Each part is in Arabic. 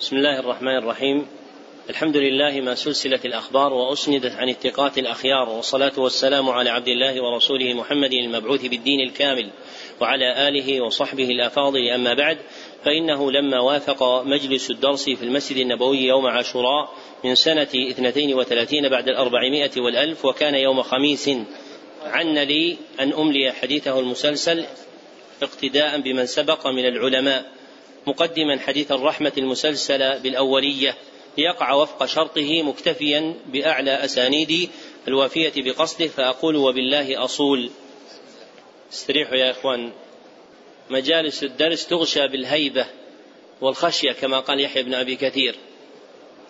بسم الله الرحمن الرحيم. الحمد لله ما سلسلت الأخبار وأسندت عن الثقات الأخيار والصلاة والسلام على عبد الله ورسوله محمد المبعوث بالدين الكامل وعلى آله وصحبه الأفاضل. أما بعد فإنه لما وافق مجلس الدرس في المسجد النبوي يوم عاشوراء من سنة اثنتين وثلاثين بعد الأربعمائة والألف وكان يوم خميس. عن لي أن أملي حديثه المسلسل اقتداء بمن سبق من العلماء. مقدما حديث الرحمة المسلسل بالأولية ليقع وفق شرطه مكتفيا بأعلى أسانيد الوافية بقصده فأقول وبالله أصول. استريحوا يا إخوان. مجالس الدرس تغشى بالهيبة والخشية كما قال يحيى بن أبي كثير.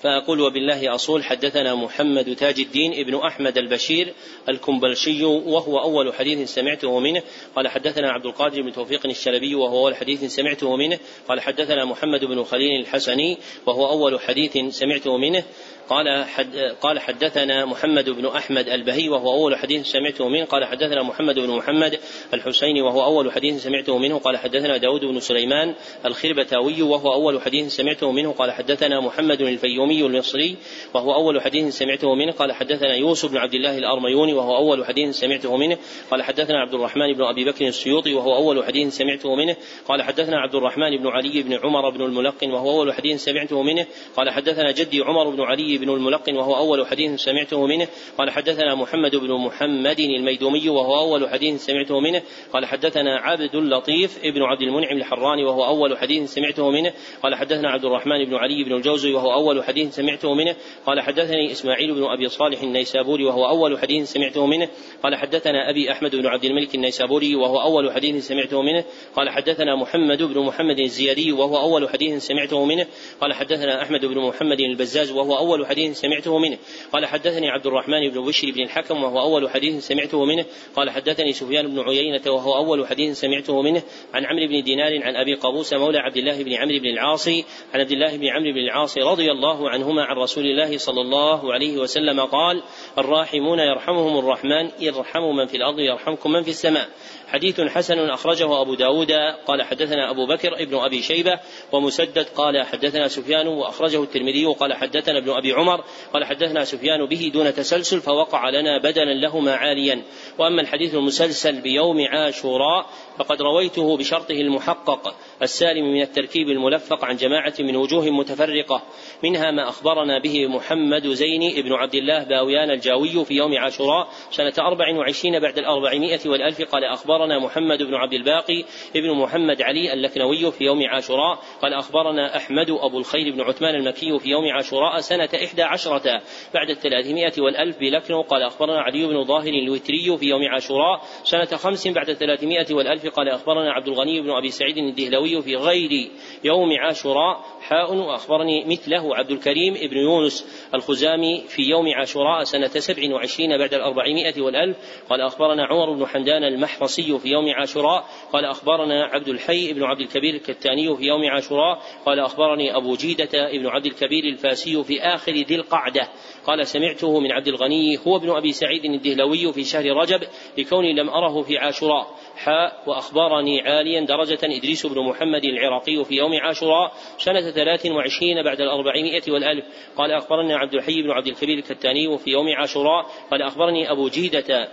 فأقول وبالله أصول. حدثنا محمد تاج الدين ابن أحمد البشير الكنبلشي وهو أول حديث سمعته منه. قال حدثنا عبد القادر بن توفيق الشلبي وهو أول حديث سمعته منه. قال حدثنا محمد بن خليل الحسني وهو أول حديث سمعته منه. قال حد قال حدثنا محمد بن أحمد البهي وهو أول حديث سمعته منه قال حدثنا محمد بن محمد الحسيني وهو أول حديث سمعته منه قال حدثنا داود بن سليمان الخربتاوي وهو أول حديث سمعته منه قال حدثنا محمد الفيومي المصري وهو أول حديث سمعته منه قال حدثنا يوسف بن عبد الله الأرميوني وهو أول حديث سمعته منه قال حدثنا عبد الرحمن بن أبي بكر السيوطي وهو أول حديث سمعته منه قال حدثنا عبد الرحمن بن علي بن عمر بن الملقن وهو أول حديث سمعته منه قال حدثنا جدي عمر بن علي بن الملقن وهو أول حديث سمعته منه. قال حدثنا محمد بن محمد الميدومي وهو أول حديث سمعته منه. قال حدثنا عبد اللطيف ابن عبد المنعم الحراني وهو أول حديث سمعته منه. قال حدثنا عبد الرحمن بن علي بن الجوزي وهو أول حديث سمعته منه. قال حدثني إسماعيل بن أبي صالح النيسابوري وهو أول حديث سمعته منه. قال حدثنا أبي أحمد بن عبد الملك النيسابوري وهو أول حديث سمعته منه. قال حدثنا محمد بن محمد الزيادي وهو أول حديث سمعته منه. قال حدثنا أحمد بن محمد البزاز وهو أول حديث سمعته منه. قال حدثني عبد الرحمن بن بشر بن الحكم وهو أول حديث سمعته منه. قال حدثني سفيان بن عيينة وهو أول حديث سمعته منه. عن عمرو بن دينار عن أبي قابوس مولى عبد الله بن عمرو بن العاص عن عبد الله بن عمرو بن العاص رضي الله عنهما عن رسول الله صلى الله عليه وسلم قال الراحمون يرحمهم الرحمن يرحم من في الأرض يرحمكم من في السماء. حديث حسن أخرجه أبو داود. قال حدثنا أبو بكر ابن أبي شيبة ومسدد. قال حدثنا سفيان وأخرجه الترمذي. وقال حدثنا ابن أبي عمر قال حدثنا سفيان به دون تسلسل فوقع لنا بدلا لهما عاليا. وأما الحديث المسلسل بيوم عاشوراء فقد رويته بشرطه المحقق السالم من التركيب الملفق عن جماعة من وجوه متفرقة. منها ما أخبرنا به محمد زين ابن عبد الله باويان الجاوي في يوم عاشوراء سنة أربع وعشرين بعد الأربعمائة والألف قال أخبرنا محمد بن عبد الباقي ابن محمد علي اللكنوي في يوم عاشوراء قال أخبرنا أحمد أبو الخير بن عثمان المكي في يوم عاشوراء سنة إحدى عشرة بعد الثلاثمائة والألف بلكنو قال أخبرنا علي بن ظاهر الوتري في يوم عاشوراء سنة خمس بعد الثلاثمائة والألف قال أخبرنا عبد الغني بن أبي سعيد الدهلوي في غير يوم عاشوراء حاء وأخبرني مثله عبد الكريم ابن يونس الخزامي في يوم عاشوراء سنة سبع وعشرين بعد الأربعمائة والألف قال أخبرنا عمر بن حمدان المحرصي في يوم عاشوراء قال أخبرنا عبد الحي بن عبد الكبير الكتاني في يوم عاشوراء قال أخبرني أبو جيدة ابن عبد الكبير الفاسي في آخر ذي القعدة. قال سمعته من عبد الغني هو ابن أبي سعيد الدهلوي في شهر رجب لكوني لم أره في عاشوراء. حاء وأخبرني عاليا درجة إدريس بن محمد العراقي في يوم عاشوراء سنة ثلاث وعشرين بعد الأربعمائة والألف. قال أخبرنا عبد الحي بن عبد الكبير الكتاني في يوم عاشوراء. قال أخبرني أبو جيدة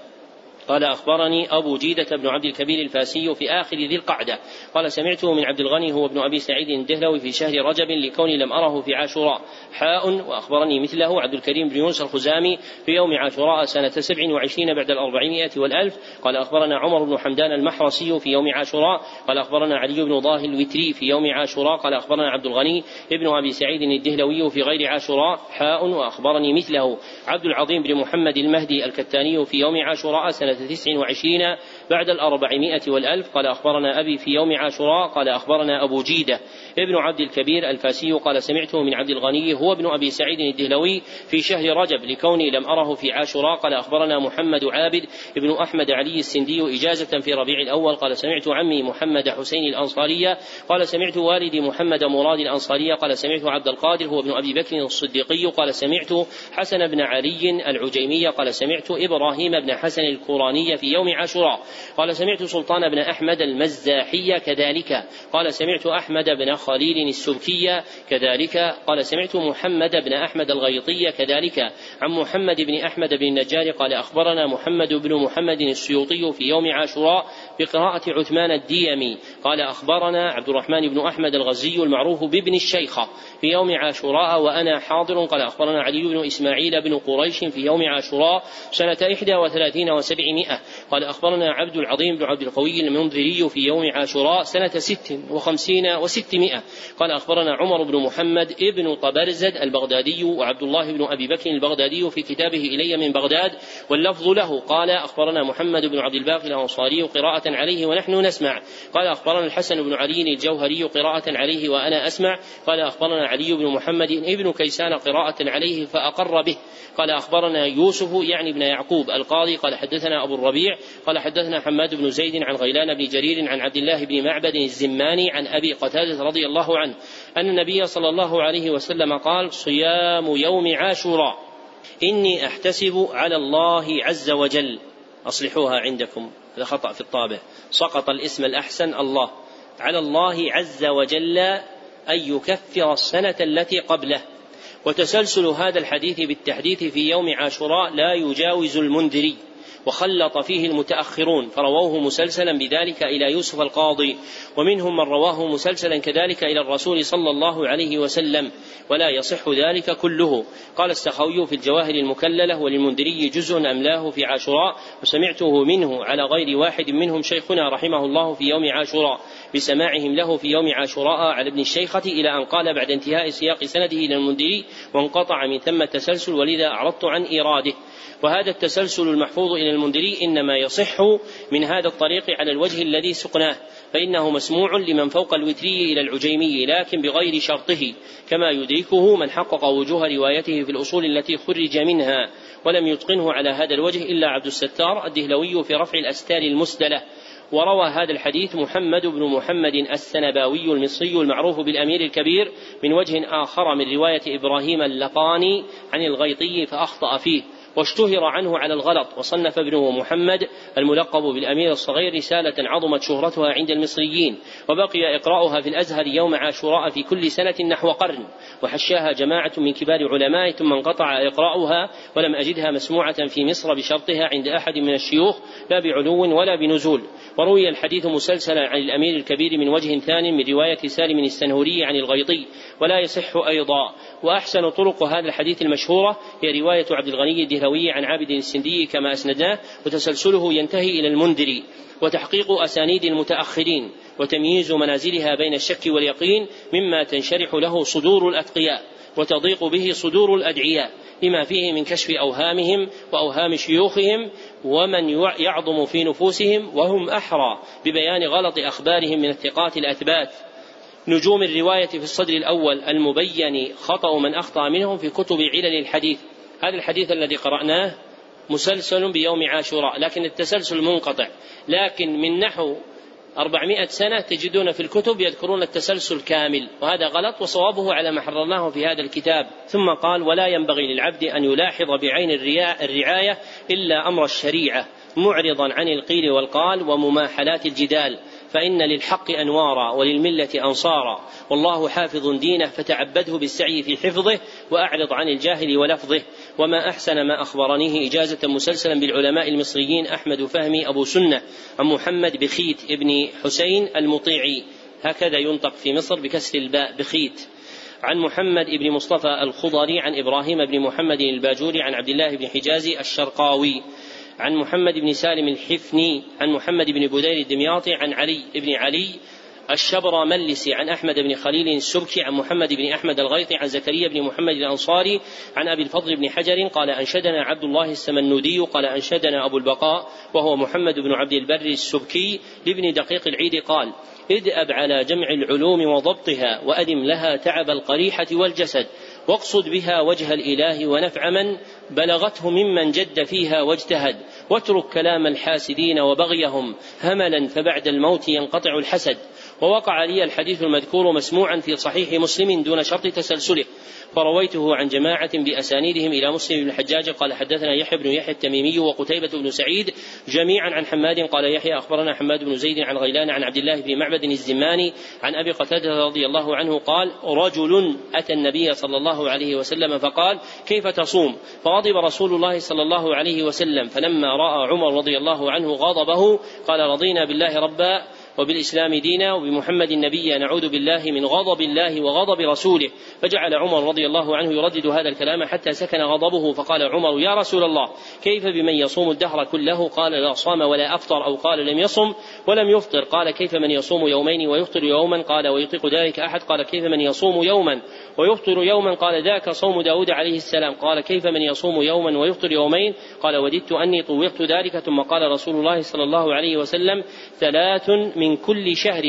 قال أخبرني أبو جيدة بن عبد الكبير الفاسي في آخر ذي القعدة. قال سمعته من عبد الغني هو ابن أبي سعيد الدهلوي في شهر رجب لكوني لم أره في عاشوراء. حاء وأخبرني مثله عبد الكريم بن يونس الخزامي في يوم عاشوراء سنة سبع وعشرين بعد الأربعمائة والألف. قال أخبرنا عمر بن حمدان المحرسي في يوم عاشوراء. قال أخبرنا علي بن ضاه الوتري في يوم عاشوراء. قال أخبرنا عبد الغني ابن أبي سعيد الدهلوي في غير عاشوراء. حاء وأخبرني مثله عبد العظيم بن محمد المهدي الكتاني في يوم عاشوراء سنة تسع وعشرين بعد الأربعمائة والألف. قال أخبرنا أبي في يوم عاشوراء قال أخبرنا أبو جيدة ابن عبد الكبير الفاسي. قال سمعته من عبد الغني هو ابن أبي سعيد الدهلوي في شهر رجب لكوني لم أره في عاشوراء. قال أخبرنا محمد عابد ابن أحمد علي السندي إجازة في ربيع الأول. قال سمعت عمي محمد حسين الأنصارية قال سمعت والدي محمد مراد الأنصارية قال سمعت عبد القادر هو ابن أبي بكر الصديقي. قال سمعت حسن بن علي العجيمي. قال سمعت إبراهيم بن حسن الكرة الطوراني في يوم عاشوراء. قال سمعت سلطان بن أحمد المزاحي كذلك. قال سمعت أحمد بن خليل السبكي كذلك. قال سمعت محمد بن أحمد الغيطي كذلك. عن محمد بن أحمد بن النجار قال أخبرنا محمد بن محمد السيوطي في يوم عاشوراء بقراءة عثمان الديمي. قال أخبرنا عبد الرحمن بن أحمد الغزي المعروف بابن الشيخة في يوم عاشوراء وأنا حاضر. قال أخبرنا علي بن إسماعيل بن قريش في يوم عاشوراء سنة إحدى وثلاثين وسبعمائة قال أخبرنا عبد العظيم بن عبد القوي المنذري في يوم عاشوراء سنة ست وخمسين وستمائة. قال أخبرنا عمر بن محمد ابن طبرزد البغدادي وعبد الله بن أبي بكر البغدادي في كتابه إلي من بغداد واللفظ له. قال أخبرنا محمد بن عبد الباقي الأنصاري قراءة عليه ونحن نسمع. قال أخبرنا الحسن بن علي الجوهري قراءة عليه وأنا أسمع. قال أخبرنا علي بن محمد ابن كيسان قراءة عليه فأقر به. قال أخبرنا يوسف يعني بن يعقوب القاضي. قال حدثنا أبو الربيع قال حدثنا حماد بن زيد عن غيلان بن جرير عن عبد الله بن معبد الزماني عن أبي قتادة رضي الله عنه أن النبي صلى الله عليه وسلم قال صيام يوم عاشوراء. إني أحتسب على الله عز وجل. أصلحوها عندكم. هذا خطأ في الطابع. سقط الاسم الأحسن الله. على الله عز وجل أن يكفر السنة التي قبله. وتسلسل هذا الحديث بالتحديث في يوم عاشوراء لا يجاوز المنذري. وخلط فيه المتأخرون فرووه مسلسلا بذلك إلى يوسف القاضي ومنهم من رواه مسلسلا كذلك إلى الرسول صلى الله عليه وسلم ولا يصح ذلك كله. قال السخوي في الجواهر المكللة وللمنذري جزء أملاه في عاشوراء؟ وسمعته منه على غير واحد منهم شيخنا رحمه الله في يوم عاشوراء. بسماعهم له في يوم عاشوراء على ابن الشيخة إلى أن قال بعد انتهاء سياق سنده إلى المنذري وانقطع من ثم التسلسل ولذا أعرضت عن إيراده وهذا التسلسل المحفوظ إلى المنذري إنما يصح من هذا الطريق على الوجه الذي سقناه فإنه مسموع لمن فوق الوتري إلى العجيمي لكن بغير شرطه كما يدركه من حقق وجوه روايته في الأصول التي خرج منها ولم يتقنه على هذا الوجه إلا عبد الستار الدهلوي في رفع الأستار المسدلة. وروى هذا الحديث محمد بن محمد السنباوي المصري المعروف بالأمير الكبير من وجه آخر من رواية إبراهيم اللقاني عن الغيطي فأخطأ فيه. واشتهر عنه على الغلط وصنف ابنه محمد الملقب بالأمير الصغير رسالة عظمت شهرتها عند المصريين وبقي إقراؤها في الأزهر يوم عاشوراء في كل سنة نحو قرن وحشاها جماعة من كبار علماء ثم انقطع إقراؤها ولم أجدها مسموعة في مصر بشرطها عند أحد من الشيوخ لا بعلو ولا بنزول. وروي الحديث مسلسلا عن الأمير الكبير من وجه ثاني من رواية سالم السنهوري عن الغيطي ولا يصح أيضا. وأحسن طرق هذا الحديث المشهورة هي رواية عبد الغني الدهلوي عن عابد السندي كما أسندناه وتسلسله ينتهي إلى المنذري وتحقيق أسانيد المتأخرين وتمييز منازلها بين الشك واليقين مما تنشرح له صدور الأتقياء وتضيق به صدور الأدعياء لما فيه من كشف أوهامهم وأوهام شيوخهم ومن يعظم في نفوسهم وهم أحرى ببيان غلط أخبارهم من الثقات الأثبات. نجوم الرواية في الصدر الأول المبين خطأ من أخطأ منهم في كتب علل الحديث هذا الحديث الذي قرأناه مسلسل بيوم عاشوراء لكن التسلسل منقطع. لكن من نحو أربعمائة سنة تجدون في الكتب يذكرون التسلسل كامل وهذا غلط وصوابه على ما حررناه في هذا الكتاب. ثم قال ولا ينبغي للعبد أن يلاحظ بعين الرعاية إلا أمر الشريعة معرضا عن القيل والقال ومماحلات الجدال. فإن للحق أنوارا وللملة أنصارا والله حافظ دينه فتعبده بالسعي في حفظه وأعرض عن الجاهل ولفظه. وما أحسن ما أخبرنيه إجازة مسلسلا بالعلماء المصريين أحمد فهمي أبو سنة عن محمد بخيت ابن حسين المطيعي. هكذا ينطق في مصر بكسر الباء بخيت. عن محمد بن مصطفى الخضري عن إبراهيم بن محمد الباجوري عن عبد الله بن حجازي الشرقاوي. عن محمد بن سالم الحفني عن محمد بن بدير الدمياطي عن علي بن علي الشبر ملسي عن أحمد بن خليل السبكي عن محمد بن أحمد الغيطي عن زكريا بن محمد الأنصاري عن أبي الفضل بن حجر قال أنشدنا عبد الله السمنودي قال أنشدنا أبو البقاء وهو محمد بن عبد البر السبكي لابن دقيق العيد قال ادأب على جمع العلوم وضبطها وأدم لها تعب القريحة والجسد واقصد بها وجه الإله ونفع من بلغته ممن جد فيها واجتهد واترك كلام الحاسدين وبغيهم هملا فبعد الموت ينقطع الحسد. ووقع لي الحديث المذكور مسموعا في صحيح مسلم دون شرط تسلسله فرويته عن جماعة بأسانيدهم إلى مسلم بن الحجاج قال حدثنا يحيى بن يحيى التميمي وقتيبة بن سعيد جميعا عن حماد قال يحيى أخبرنا حماد بن زيد عن غيلان عن عبد الله بن معبد الزماني عن أبي قتادة رضي الله عنه قال رجل أتى النبي صلى الله عليه وسلم فقال كيف تصوم؟ فغضب رسول الله صلى الله عليه وسلم فلما رأى عمر رضي الله عنه غضبه قال رضينا بالله ربا وبالإسلام دينا وبمحمد نبيا نعوذ بالله من غضب الله وغضب رسوله. فجعل عمر رضي الله عنه يردد هذا الكلام حتى سكن غضبه فقال عمر يا رسول الله كيف بمن يصوم الدهر كله؟ قال لا صام ولا أفطر. أو قال لم يصم ولم يفطر. قال كيف من يصوم يومين ويفطر يوما؟ قال ويطيق ذلك أحد. قال كيف من يصوم يوما ويفطر يوما؟ قال ذاك صوم داود عليه السلام. قال كيف من يصوم يوما ويفطر يومين؟ قال وددت أني طوقت ذلك. ثم قال رسول الله صلى الله عليه وسلم ثلاث من كل شهر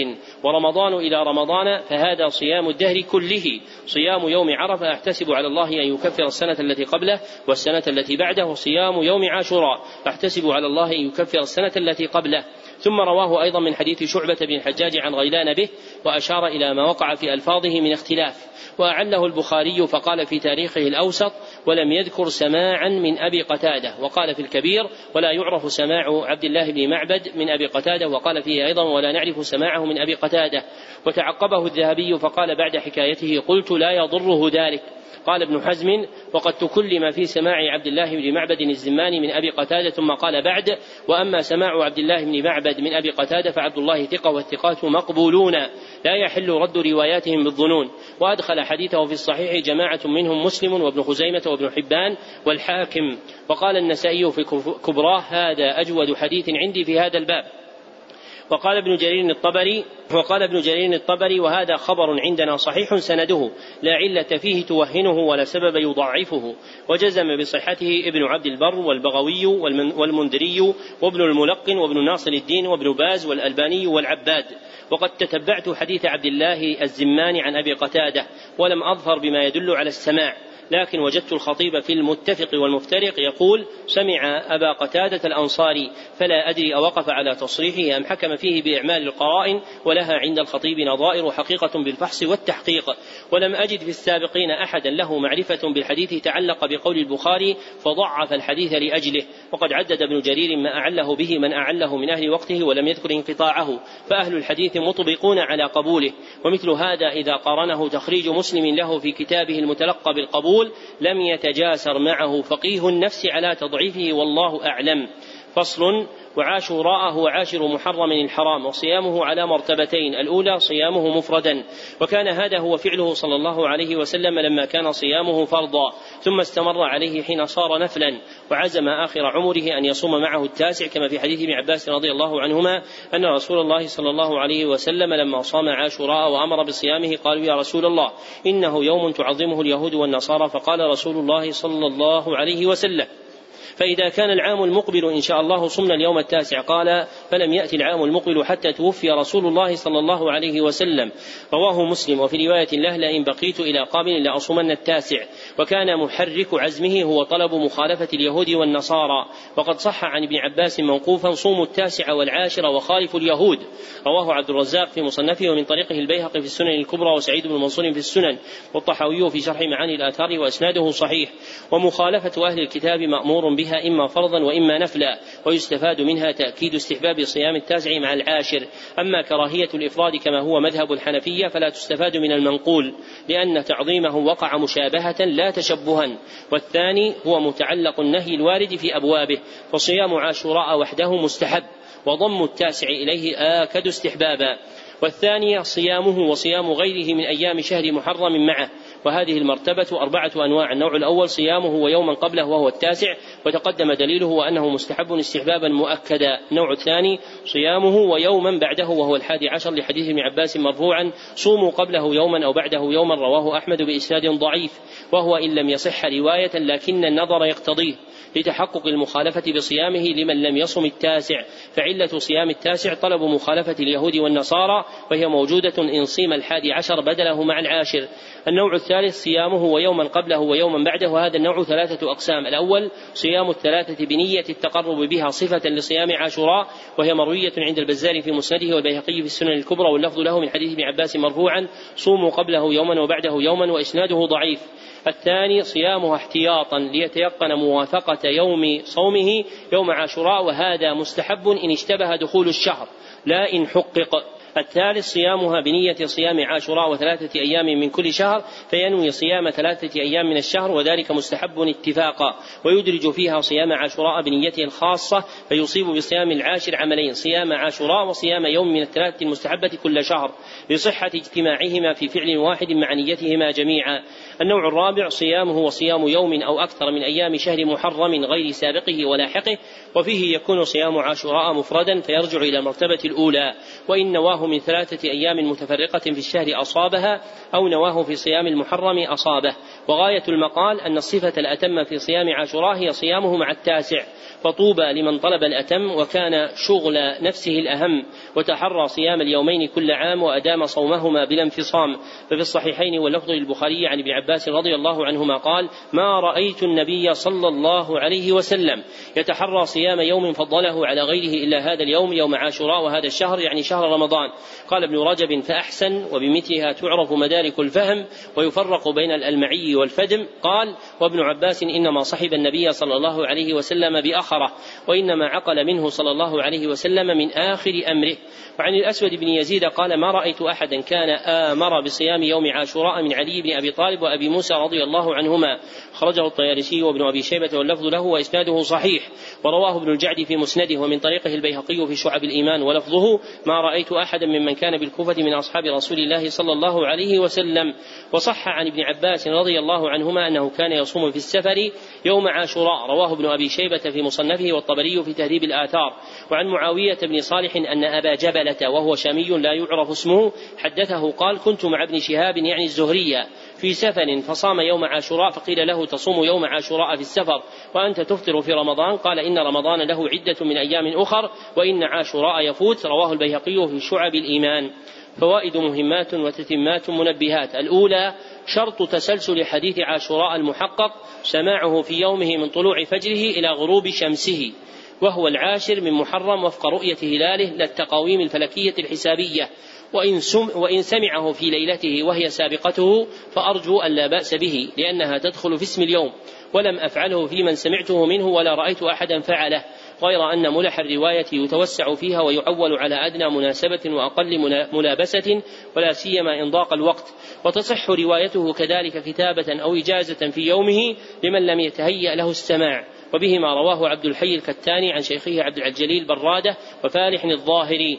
ورمضان إلى رمضان فهذا صيام الدهر كله. صيام يوم عرفة أحتسب على الله أن يكفر السنة التي قبله والسنة التي بعده وصيام يوم عاشوراء أحتسب على الله أن يكفر السنة التي قبله. ثم رواه أيضا من حديث شعبة بن الحجاج عن غيلان به وأشار إلى ما وقع في ألفاظه من اختلاف وأعله البخاري فقال في تاريخه الأوسط ولم يذكر سماعا من أبي قتادة وقال في الكبير ولا يعرف سماع عبد الله بن معبد من أبي قتادة وقال فيه أيضا ولا نعرف سماعه من أبي قتادة وتعقبه الذهبي فقال بعد حكايته قلت لا يضره ذلك قال ابن حزم وقد تكلم في سماع عبد الله بن معبد الزماني من أبي قتادة ثم قال بعد وأما سماع عبد الله بن معبد من أبي قتادة فعبد الله ثقة والثقات مقبولون لا يحل رد رواياتهم بالظنون. وأدخل حديثه في الصحيح جماعة منهم مسلم وابن خزيمة وابن حبان والحاكم وقال النسائي في كبراه هذا أجود حديث عندي في هذا الباب. وقال ابن جرير الطبري وقال ابن جرير الطبري وهذا خبر عندنا صحيح سنده لا علة فيه توهنه ولا سبب يضعفه. وجزم بصحته ابن عبد البر والبغوي والمنذري وابن الملقن وابن ناصر الدين وابن باز والألباني والعباد. وقد تتبعت حديث عبد الله الزماني عن أبي قتادة ولم أظهر بما يدل على السماع. لكن وجدت الخطيب في المتفق والمفترق يقول سمع أبا قتادة الأنصاري فلا أدري أوقف على تصريحه أم حكم فيه بإعمال القرائن ولها عند الخطيب نظائر حقيقة بالفحص والتحقيق. ولم أجد في السابقين أحدا له معرفة بالحديث تعلق بقول البخاري فضعف الحديث لأجله. وقد عدد ابن جرير ما أعله به من أعله من أهل وقته ولم يذكر انقطاعه. فأهل الحديث مطبقون على قبوله. ومثل هذا إذا قارنه تخريج مسلم له في كتابه المتلقى بالقبول يقول لم يتجاسر معه فقيه النفس على تضعيفه والله أعلم. فصل وعاشوراء هو عاشر محرم الحرام وصيامه على مرتبتين الأولى صيامه مفردا وكان هذا هو فعله صلى الله عليه وسلم لما كان صيامه فرضا ثم استمر عليه حين صار نفلا وعزم آخر عمره أن يصوم معه التاسع كما في حديث ابن عباس رضي الله عنهما أن رسول الله صلى الله عليه وسلم لما صام عاشوراء وأمر بصيامه قالوا يا رسول الله إنه يوم تعظمه اليهود والنصارى فقال رسول الله صلى الله عليه وسلم. فإذا كان العام المقبل إن شاء الله صمنا اليوم التاسع. قال فلم يأتي العام المقبل حتى توفي رسول الله صلى الله عليه وسلم. رواه مسلم. وفي رواية له لئن بقيت إلى قابل لأصومن التاسع. وكان محرك عزمه هو طلب مخالفة اليهود والنصارى. وقد صح عن ابن عباس موقوفا صوموا التاسع والعاشر وخالفوا اليهود. رواه عبد الرزاق في مصنفه ومن طريقه البيهقي في السنن الكبرى وسعيد بن منصور في السنن والطحاوي في شرح معاني الآثار وإسناده صحيح. ومخالفة أهل الكتاب مأمور بها إما فرضا وإما نفلا ويستفاد منها تأكيد استحباب صيام التاسع مع العاشر. أما كراهية الإفراد كما هو مذهب الحنفية فلا تستفاد من المنقول لأن تعظيمه وقع مشابهة لا تشبها. والثاني هو متعلق النهي الوارد في أبوابه فصيام عاشوراء وحده مستحب وضم التاسع إليه آكد استحبابا. والثانية صيامه وصيام غيره من أيام شهر محرم معه وهذه المرتبة أربعة أنواع. النوع الأول صيامه ويوما قبله وهو التاسع وتقدم دليله وأنه مستحب استحبابا مؤكدا. النوع الثاني صيامه ويوما بعده وهو الحادي عشر لحديث ابن عباس مرفوعا. صوموا قبله يوما أو بعده يوما رواه أحمد بإسناد ضعيف وهو إن لم يصح رواية لكن النظر يقتضيه. لتحقق المخالفة بصيامه لمن لم يصم التاسع. فعلة صيام التاسع طلب مخالفة اليهود والنصارى وهي موجودة إن صيم الحادي عشر بدله مع العاشر. النوع الثاني الثالث صيامه ويوما قبله ويوما بعده وهذا النوع ثلاثة أقسام. الأول صيام الثلاثة بنية التقرب بها صفة لصيام عاشوراء وهي مروية عند البزار في مسنده والبيهقي في السنن الكبرى واللفظ له من حديث ابن عباس مرفوعا صوموا قبله يوما وبعده يوما وإسناده ضعيف. الثاني صيامها احتياطا ليتيقن موافقة يوم صومه يوم عاشوراء وهذا مستحب إن اشتبه دخول الشهر. لا إن حقق. الثالث صيامها بنية صيام عاشوراء وثلاثة أيام من كل شهر فينوي صيام ثلاثة أيام من الشهر وذلك مستحب اتفاقا. ويدرج فيها صيام عاشوراء بنيته الخاصة فيصيب بصيام العاشر عملين صيام عاشوراء وصيام يوم من الثلاثة المستحبة كل شهر لصحة اجتماعهما في فعل واحد مع نيتهما جميعا. النوع الرابع صيامه وصيام يوم أو أكثر من أيام شهر محرم غير سابقه ولاحقه وفيه يكون صيام عاشوراء مفردا فيرجع إلى المرتبة الأولى. وإن نواه من ثلاثة أيام متفرقة في الشهر أصابها أو نواه في صيام المحرم أصابه. وغاية المقال أن الصفة الأتم في صيام عاشوراء هي صيامه مع التاسع. فطوبى لمن طلب الأتم وكان شغل نفسه الأهم وتحرى صيام اليومين كل عام وأدام صومهما بلا انفصام. ففي الصحيحين واللفظ للبخاري عن ابن عباس رضي الله عنهما قال ما رأيت النبي صلى الله عليه وسلم يتحرى صيام يوم فضله على غيره إلا هذا اليوم يوم عاشوراء وهذا الشهر يعني شهر رمضان. قال ابن رجب فأحسن وبمثلها تعرف مدارك الفهم ويفرق بين الألمعي والفدم. قال وابن عباس إنما صحب النبي صلى الله عليه وسلم بأخره وإنما عقل منه صلى الله عليه وسلم من آخر أمره. وعن الأسود بن يزيد قال ما رأيت أحدا كان آمر بصيام يوم عاشوراء من علي بن أبي طالب وأبي موسى رضي الله عنهما. خرجه الطيالسي وابن أبي شيبة واللفظ له وإسناده صحيح. ورواه ابن الجعد في مسنده ومن طريقه البيهقي في شعب الإيمان ولفظه ما رأيت أحدا ممن كان بالكوفة من أصحاب رسول الله صلى الله عليه وسلم. وصح عن ابن عباس رضي الله عنهما أنه كان يصوم في السفر يوم عاشوراء. رواه ابن أبي شيبة في مصنفه والطبري في تهذيب الآثار. وعن معاوية بن صالح أن أبا جبلة وهو شامي لا يعرف اسمه حدثه قال كنت مع ابن شهاب يعني الزهرية. في سفر فصام يوم عاشوراء فقيل له تصوم يوم عاشوراء في السفر وأنت تفطر في رمضان؟ قال إن رمضان له عدة من أيام أخر وإن عاشوراء يفوت رواه البيهقي في شعب الإيمان. فوائد مهمات وتتمات منبهات. الأولى شرط تسلسل حديث عاشوراء المحقق سماعه في يومه من طلوع فجره إلى غروب شمسه وهو العاشر من محرم وفق رؤية هلاله للتقاويم الفلكية الحسابية. وإن, سم وإن سمعه في ليلته وهي سابقته فأرجو أن لا بأس به لأنها تدخل في اسم اليوم. ولم أفعله في من سمعته منه ولا رأيت أحدا فعله غير أن ملح الرواية يتوسع فيها ويعول على أدنى مناسبة وأقل ملابسة ولا سيما إن ضاق الوقت. وتصح روايته كذلك كتابة أو إجازة في يومه لمن لم يتهيأ له السماع. وبه ما رواه عبد الحي الكتاني عن شيخه عبد الجليل برادة وفالح الظاهري.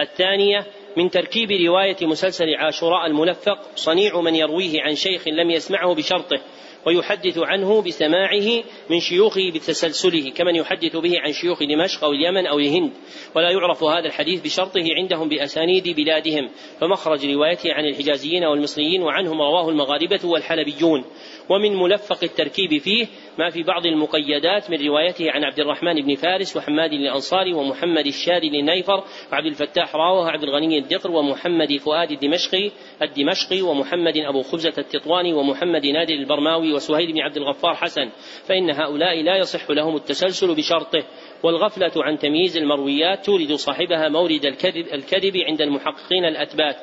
الثانية من تركيب رواية مسلسل عاشوراء الملفق صنيع من يرويه عن شيخ لم يسمعه بشرطه ويحدث عنه بسماعه من شيوخه بتسلسله كمن يحدث به عن شيوخ دمشق أو اليمن أو الهند. ولا يعرف هذا الحديث بشرطه عندهم بأسانيد بلادهم فمخرج روايته عن الحجازيين والمصريين وعنهم رواه المغاربة والحلبيون. ومن ملفق التركيب فيه ما في بعض المقيدات من روايته عن عبد الرحمن بن فارس وحماد الأنصاري ومحمد الشادي للنيفر وعبد الفتاح راوه وعبد الغني الدقر ومحمد فؤاد الدمشقي الدمشقي ومحمد أبو خبزة التطواني ومحمد نادر البرماوي وسهيل بن عبد الغفار حسن. فإن هؤلاء لا يصح لهم التسلسل بشرطه. والغفلة عن تمييز المرويات تورد صاحبها مورد الكذب, الكذب عند المحققين الأتبات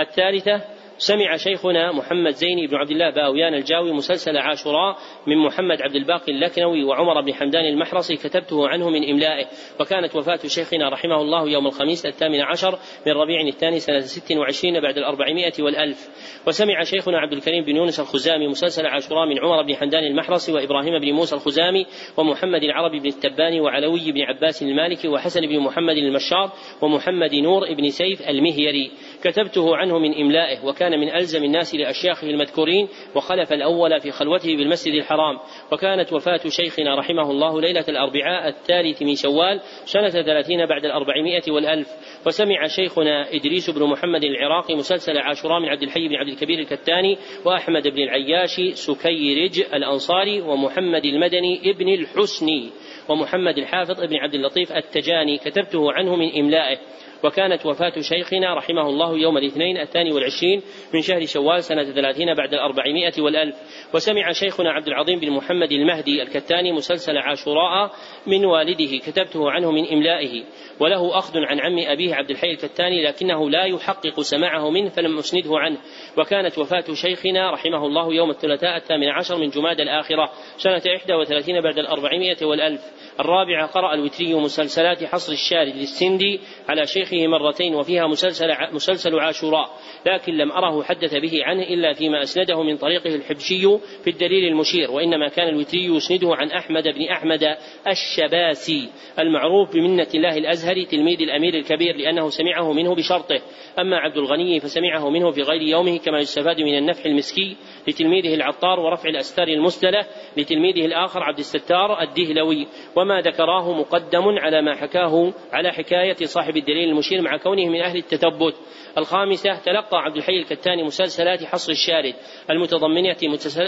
الثالثة سمع شيخنا محمد زيني بن عبد الله باويان الجاوي مسلسل عاشوراء من محمد عبد الباقي اللكنوي وعمر بن حمدان المحرصي كتبته عنه من إملائه. وكانت وفاة شيخنا رحمه الله يوم الخميس الثامن عشر من ربيع الثاني سنة ست وعشرين بعد الأربعمائة والألف. وسمع شيخنا عبد الكريم بن يونس الخزامي مسلسل عاشوراء من عمر بن حمدان المحرصي وإبراهيم بن موسى الخزامي ومحمد العربي بن التباني وعلوي بن عباس المالكي وحسن بن محمد المشار ومحمد نور بن سيف المهيري. كتبته عنه من إملائه وكان من ألزم الناس لأشياخه المذكورين وخلف الأول في خلوته بالمسجد الحرام. وكانت وفاة شيخنا رحمه الله ليلة الأربعاء الثالث من شوال سنة ثلاثين بعد الأربعمائة والألف. وسمع شيخنا إدريس بن محمد العراقي مسلسل عاشوراء من عبد الحي بن عبد الكبير الكتاني وأحمد بن العياش سكيرج الأنصاري ومحمد المدني ابن الحسني. ومحمد الحافظ ابن عبد اللطيف التجاني كتبته عنه من إملائه وكانت وفاة شيخنا رحمه الله يوم الاثنين الثاني والعشرين من شهر شوال سنة ثلاثين بعد الأربعمائة والألف. وسمع شيخنا عبد العظيم بن محمد المهدي الكتاني مسلسل عاشوراء من والده كتبته عنه من إملائه. وله أخذ عن عم أبيه عبد الحي الكتاني لكنه لا يحقق سماعه منه فلم أسنده عنه. وكانت وفاة شيخنا رحمه الله يوم الثلاثاء الثامن عشر من جماد الآخرة سنة إحدى وثلاثين بعد الأربعمائة والألف. الرابعة قرأ الوتري مسلسلات حصر الشارد للسندي على شيخه مرتين وفيها مسلسل مسلسل عاشوراء لكن لم أره حدث به عنه إلا فيما أسنده من طريقه الحبشي في الدليل المشير وإنما كان الوتري يسنده عن أحمد بن أحمد الشباسي المعروف بمنة الله الأزهري تلميذ الأمير الكبير لأنه سمعه منه بشرطه أما عبد الغني فسمعه منه في غير يومه كما يستفاد من النفح المسكي لتلميذه العطار ورفع الأستار المسدلة لتلميذه الآخر عبد الستار الدهلوي وما ذكراه مقدم على ما حكاه على حكاية صاحب الدليل المشير مع كونه من أهل التثبت. الخامسة تلقى عبد الحي الكتاني مسلسلات حصر الشارد. المتضمنة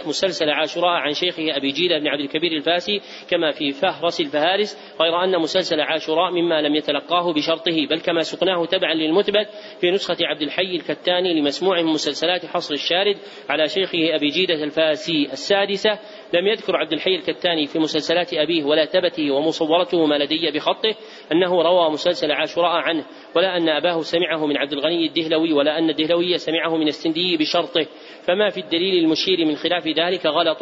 مسلسل عاشوراء عن شيخه أبي جيلة بن عبد الكبير الفاسي كما في فهرس الفهارس غير أن مسلسل عاشوراء مما لم يتلقاه بشرطه بل كما سقناه تبعا للمثبت في نسخة عبد الحي الكتاني لمسموع من مسلسلات حصر الشارد على شيخه أبي جيدة الفاسي. السادسة لم يذكر عبد الحي الكتاني في مسلسلات أبيه ولا تبته ومصورته ما لدي بخطه أنه روى مسلسل عاشوراء عنه ولا أن أباه سمعه من عبد الغني الدهلوي ولا أن الدهلوي سمعه من السندي بشرطه. فما في الدليل المشير من خلاف ذلك غلط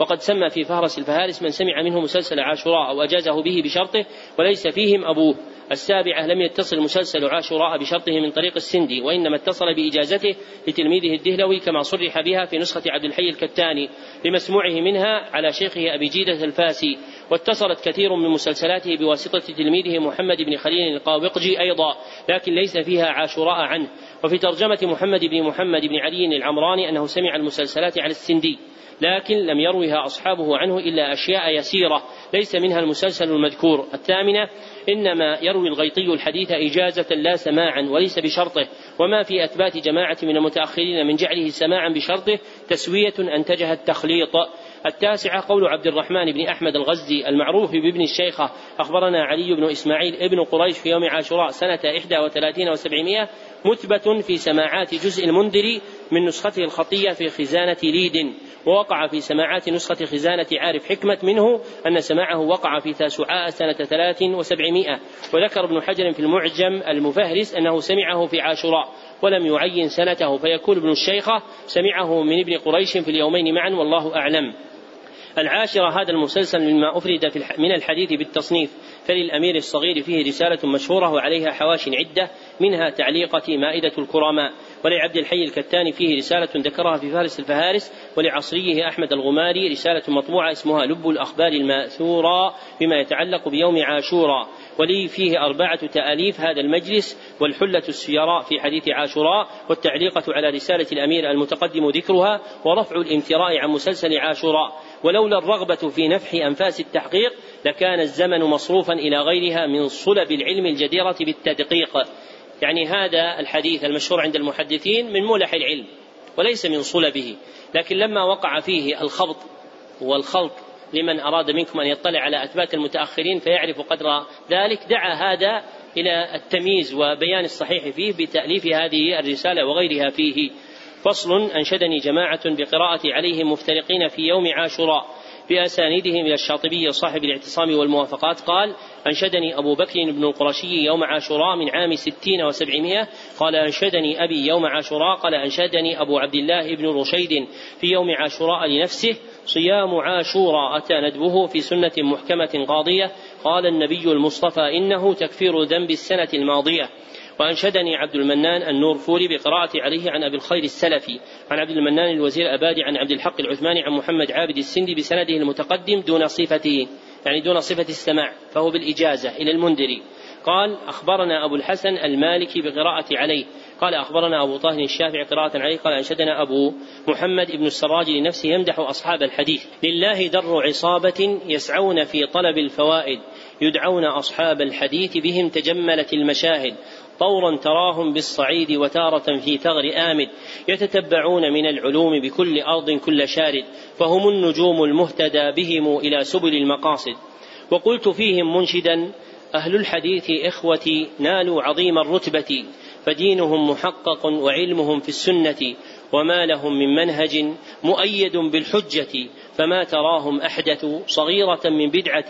وقد سمى في فهرس الفهارس من سمع منه مسلسل عاشوراء أو أجازه به بشرطه وليس فيهم أبوه. السابعة لم يتصل مسلسل عاشوراء بشرطه من طريق السندي وإنما اتصل بإجازته لتلميذه الدهلوي كما صرح بها في نسخة عبد الحي الكتاني لمسموعه منها على شيخه أبي جيدة الفاسي. واتصلت كثير من مسلسلاته بواسطة تلميذه محمد بن خليل القاوقجي أيضا لكن ليس فيها عاشوراء عنه. وفي ترجمة محمد بن محمد بن علي العمراني أنه سمع المسلسلات على السندي. لكن لم يروها أصحابه عنه إلا أشياء يسيرة ليس منها المسلسل المذكور. الثامنة إنما يروي الغيطي الحديث إجازة لا سماعا وليس بشرطه وما في أثبات جماعة من المتأخرين من جعله سماعا بشرطه تسوية أنتجها التخليط. التاسعة قول عبد الرحمن بن أحمد الغزي المعروف بابن الشيخة أخبرنا علي بن إسماعيل ابن قريش في يوم عاشوراء سنة إحدى وثلاثين وسبعمائة مثبت في سماعات جزء المنذر من نسخته الخطية في خزانة ليد. ووقع في سماعات نسخة خزانة عارف حكمة منه أن سماعه وقع في تاسعاء سنة ثلاث وسبعمائة. وذكر ابن حجر في المعجم المفهرس أنه سمعه في عاشوراء ولم يعين سنته فيكون ابن الشيخة سمعه من ابن قريش في اليومين معا والله أعلم. العاشرة هذا المسلسل مما أفرد في من الحديث بالتصنيف. فللأمير الصغير فيه رسالة مشهورة وعليها حواش عدة منها تعليقة مائدة الكرماء. ولعبد الحي الكتاني فيه رسالة ذكرها في فارس الفهارس ولعصريه أحمد الغماري رسالة مطبوعة اسمها لب الأخبار المأثورة بما يتعلق بيوم عاشوراء. ولي فيه أربعة تأليف هذا المجلس والحلة السيراء في حديث عاشوراء والتعليقة على رسالة الأمير المتقدم ذكرها ورفع الامتراء عن مسلسل عاشوراء. ولولا الرغبة في نفح أنفاس التحقيق لكان الزمن مصروفا إلى غيرها من صلب العلم الجديرة بالتدقيق. يعني هذا الحديث المشهور عند المحدثين من مولح العلم وليس من صلبه لكن لما وقع فيه الخبط والخلط لمن أراد منكم أن يطلع على أثبات المتأخرين فيعرف قدر ذلك دعا هذا إلى التمييز وبيان الصحيح فيه بتأليف هذه الرسالة وغيرها فيه. فصل أنشدني جماعة بقراءة عليهم مفترقين في يوم عاشوراء. بأسانيدهم إلى الشاطبي صاحب الاعتصام والموافقات قال أنشدني أبو بكر بن القرشي يوم عاشوراء من عام ستين وسبعمائة. قال أنشدني أبي يوم عاشوراء. قال أنشدني أبو عبد الله بن رشيد في يوم عاشوراء لنفسه. صيام عاشوراء أتى ندبه في سنة محكمة قاضية. قال النبي المصطفى إنه تكفير ذنب السنة الماضية. وأنشدني عبد المنان النورفوري بقراءة عليه عن أبي الخير السلفي عن عبد المنان الوزير أبادي عن عبد الحق العثماني عن محمد عابد السندي بسنده المتقدم دون صفته يعني دون صفة السماع فهو بالإجازة إلى المنذري قال أخبرنا أبو الحسن المالكي بقراءة عليه. قال أخبرنا أبو طاهر الشافعي قراءة عليه. قال أنشدنا أبو محمد بن السراج لنفسه يمدح أصحاب الحديث. لله در عصابة يسعون في طلب الفوائد يدعون أصحاب الحديث بهم تجملت المشاهد. طورا تراهم بالصعيد وتارة في ثغر آمد يتتبعون من العلوم بكل أرض كل شارد فهم النجوم المهتدى بهم إلى سبل المقاصد. وقلت فيهم منشدا أهل الحديث إخوتي نالوا عظيم الرتبة فدينهم محقق وعلمهم في السنة وما لهم من منهج مؤيد بالحجة فما تراهم أحدثوا صغيرة من بدعة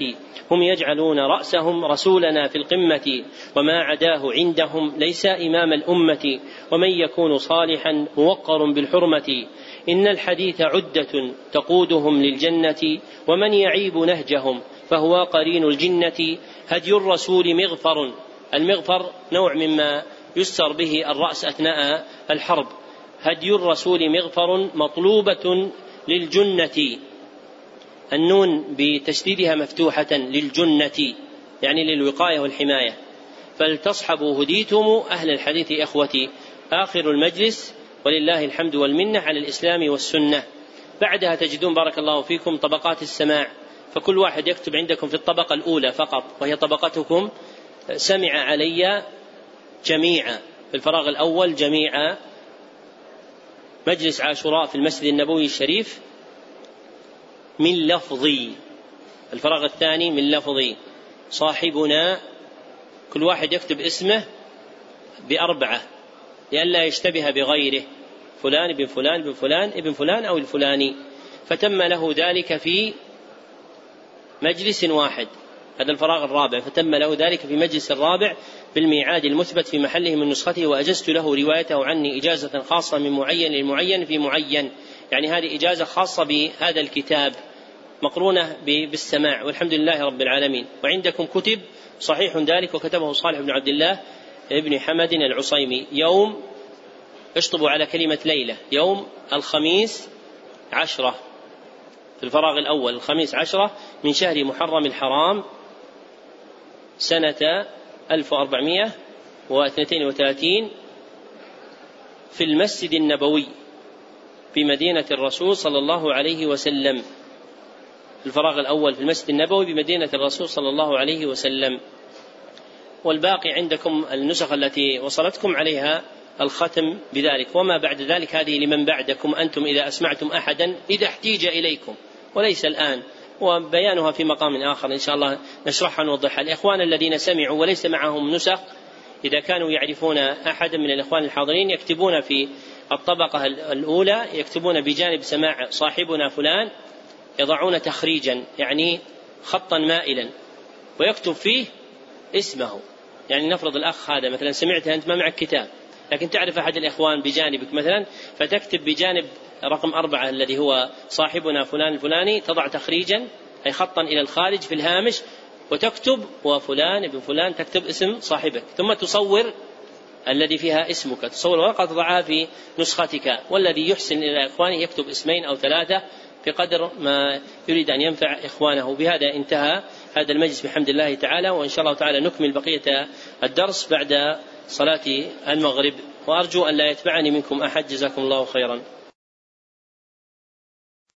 هم يجعلون رأسهم رسولنا في القمة وما عداه عندهم ليس إمام الأمة ومن يكون صالحا موقر بالحرمة. إن الحديث عدة تقودهم للجنة ومن يعيب نهجهم فهو قرين الجنة. هدي الرسول مغفر المغفر نوع مما يستر به الرأس أثناء الحرب. هدي الرسول مغفر مطلوبة للجنة. النون بتشديدها مفتوحة للجنة يعني للوقاية والحماية. فلتصحبوا هديتم أهل الحديث إخوتي. آخر المجلس ولله الحمد والمنة على الإسلام والسنة. بعدها تجدون بارك الله فيكم طبقات السماع. فكل واحد يكتب عندكم في الطبقة الأولى فقط وهي طبقتكم. سمع علي جميعا. في الفراغ الأول جميعا. مجلس عاشوراء في المسجد النبوي الشريف. من لفظي الفراغ الثاني من لفظي صاحبنا كل واحد يكتب اسمه بأربعة. لئلا يشتبه بغيره. فلان ابن فلان ابن فلان ابن فلان أو الفلاني. فتم له ذلك في مجلس واحد. هذا الفراغ الرابع. فتم له ذلك في مجلس الرابع بالميعاد المثبت في محله من نسخته وأجزت له روايته عني إجازة خاصة من معين للمعين في معين. يعني هذه إجازة خاصة بهذا الكتاب مقرونة بالسماع والحمد لله رب العالمين. وعندكم كتب صحيح ذلك وكتبه صالح بن عبد الله ابن حمد العصيمي. يوم اشطبوا على كلمة ليلة يوم الخميس عشرة في الفراغ الأول الخميس عشرة من شهر محرم الحرام سنة 1432 في المسجد النبوي. في مدينة الرسول صلى الله عليه وسلم الفراغ الأول في المسجد النبوي بمدينة الرسول صلى الله عليه وسلم. والباقي عندكم النسخ التي وصلتكم عليها الختم بذلك. وما بعد ذلك هذه لمن بعدكم أنتم إذا أسمعتم أحدا إذا احتيج إليكم. وليس الآن. وبيانها في مقام آخر إن شاء الله نشرحها ونوضحها. الإخوان الذين سمعوا وليس معهم نسخ إذا كانوا يعرفون أحدا من الإخوان الحاضرين يكتبون في الطبقة الأولى يكتبون بجانب سماع صاحبنا فلان يضعون تخريجا يعني خطا مائلا ويكتب فيه اسمه. يعني نفرض الأخ هذا مثلا سمعت أنت ما معك كتاب لكن تعرف أحد الإخوان بجانبك مثلا فتكتب بجانب رقم أربعة الذي هو صاحبنا فلان الفلاني تضع تخريجا أي خطا إلى الخارج في الهامش وتكتب وفلان ابن فلان تكتب اسم صاحبك. ثم تصور الذي فيها اسمك. تصور ورقة تضعها في نسختك والذي يحسن إلى إخوانه يكتب اسمين أو ثلاثة بقدر ما يريد أن ينفع إخوانه. بهذا انتهى هذا المجلس بحمد الله تعالى وإن شاء الله تعالى نكمل بقية الدرس بعد صلاة المغرب. وأرجو أن لا يتبعني منكم أحد. جزاكم الله خيرا.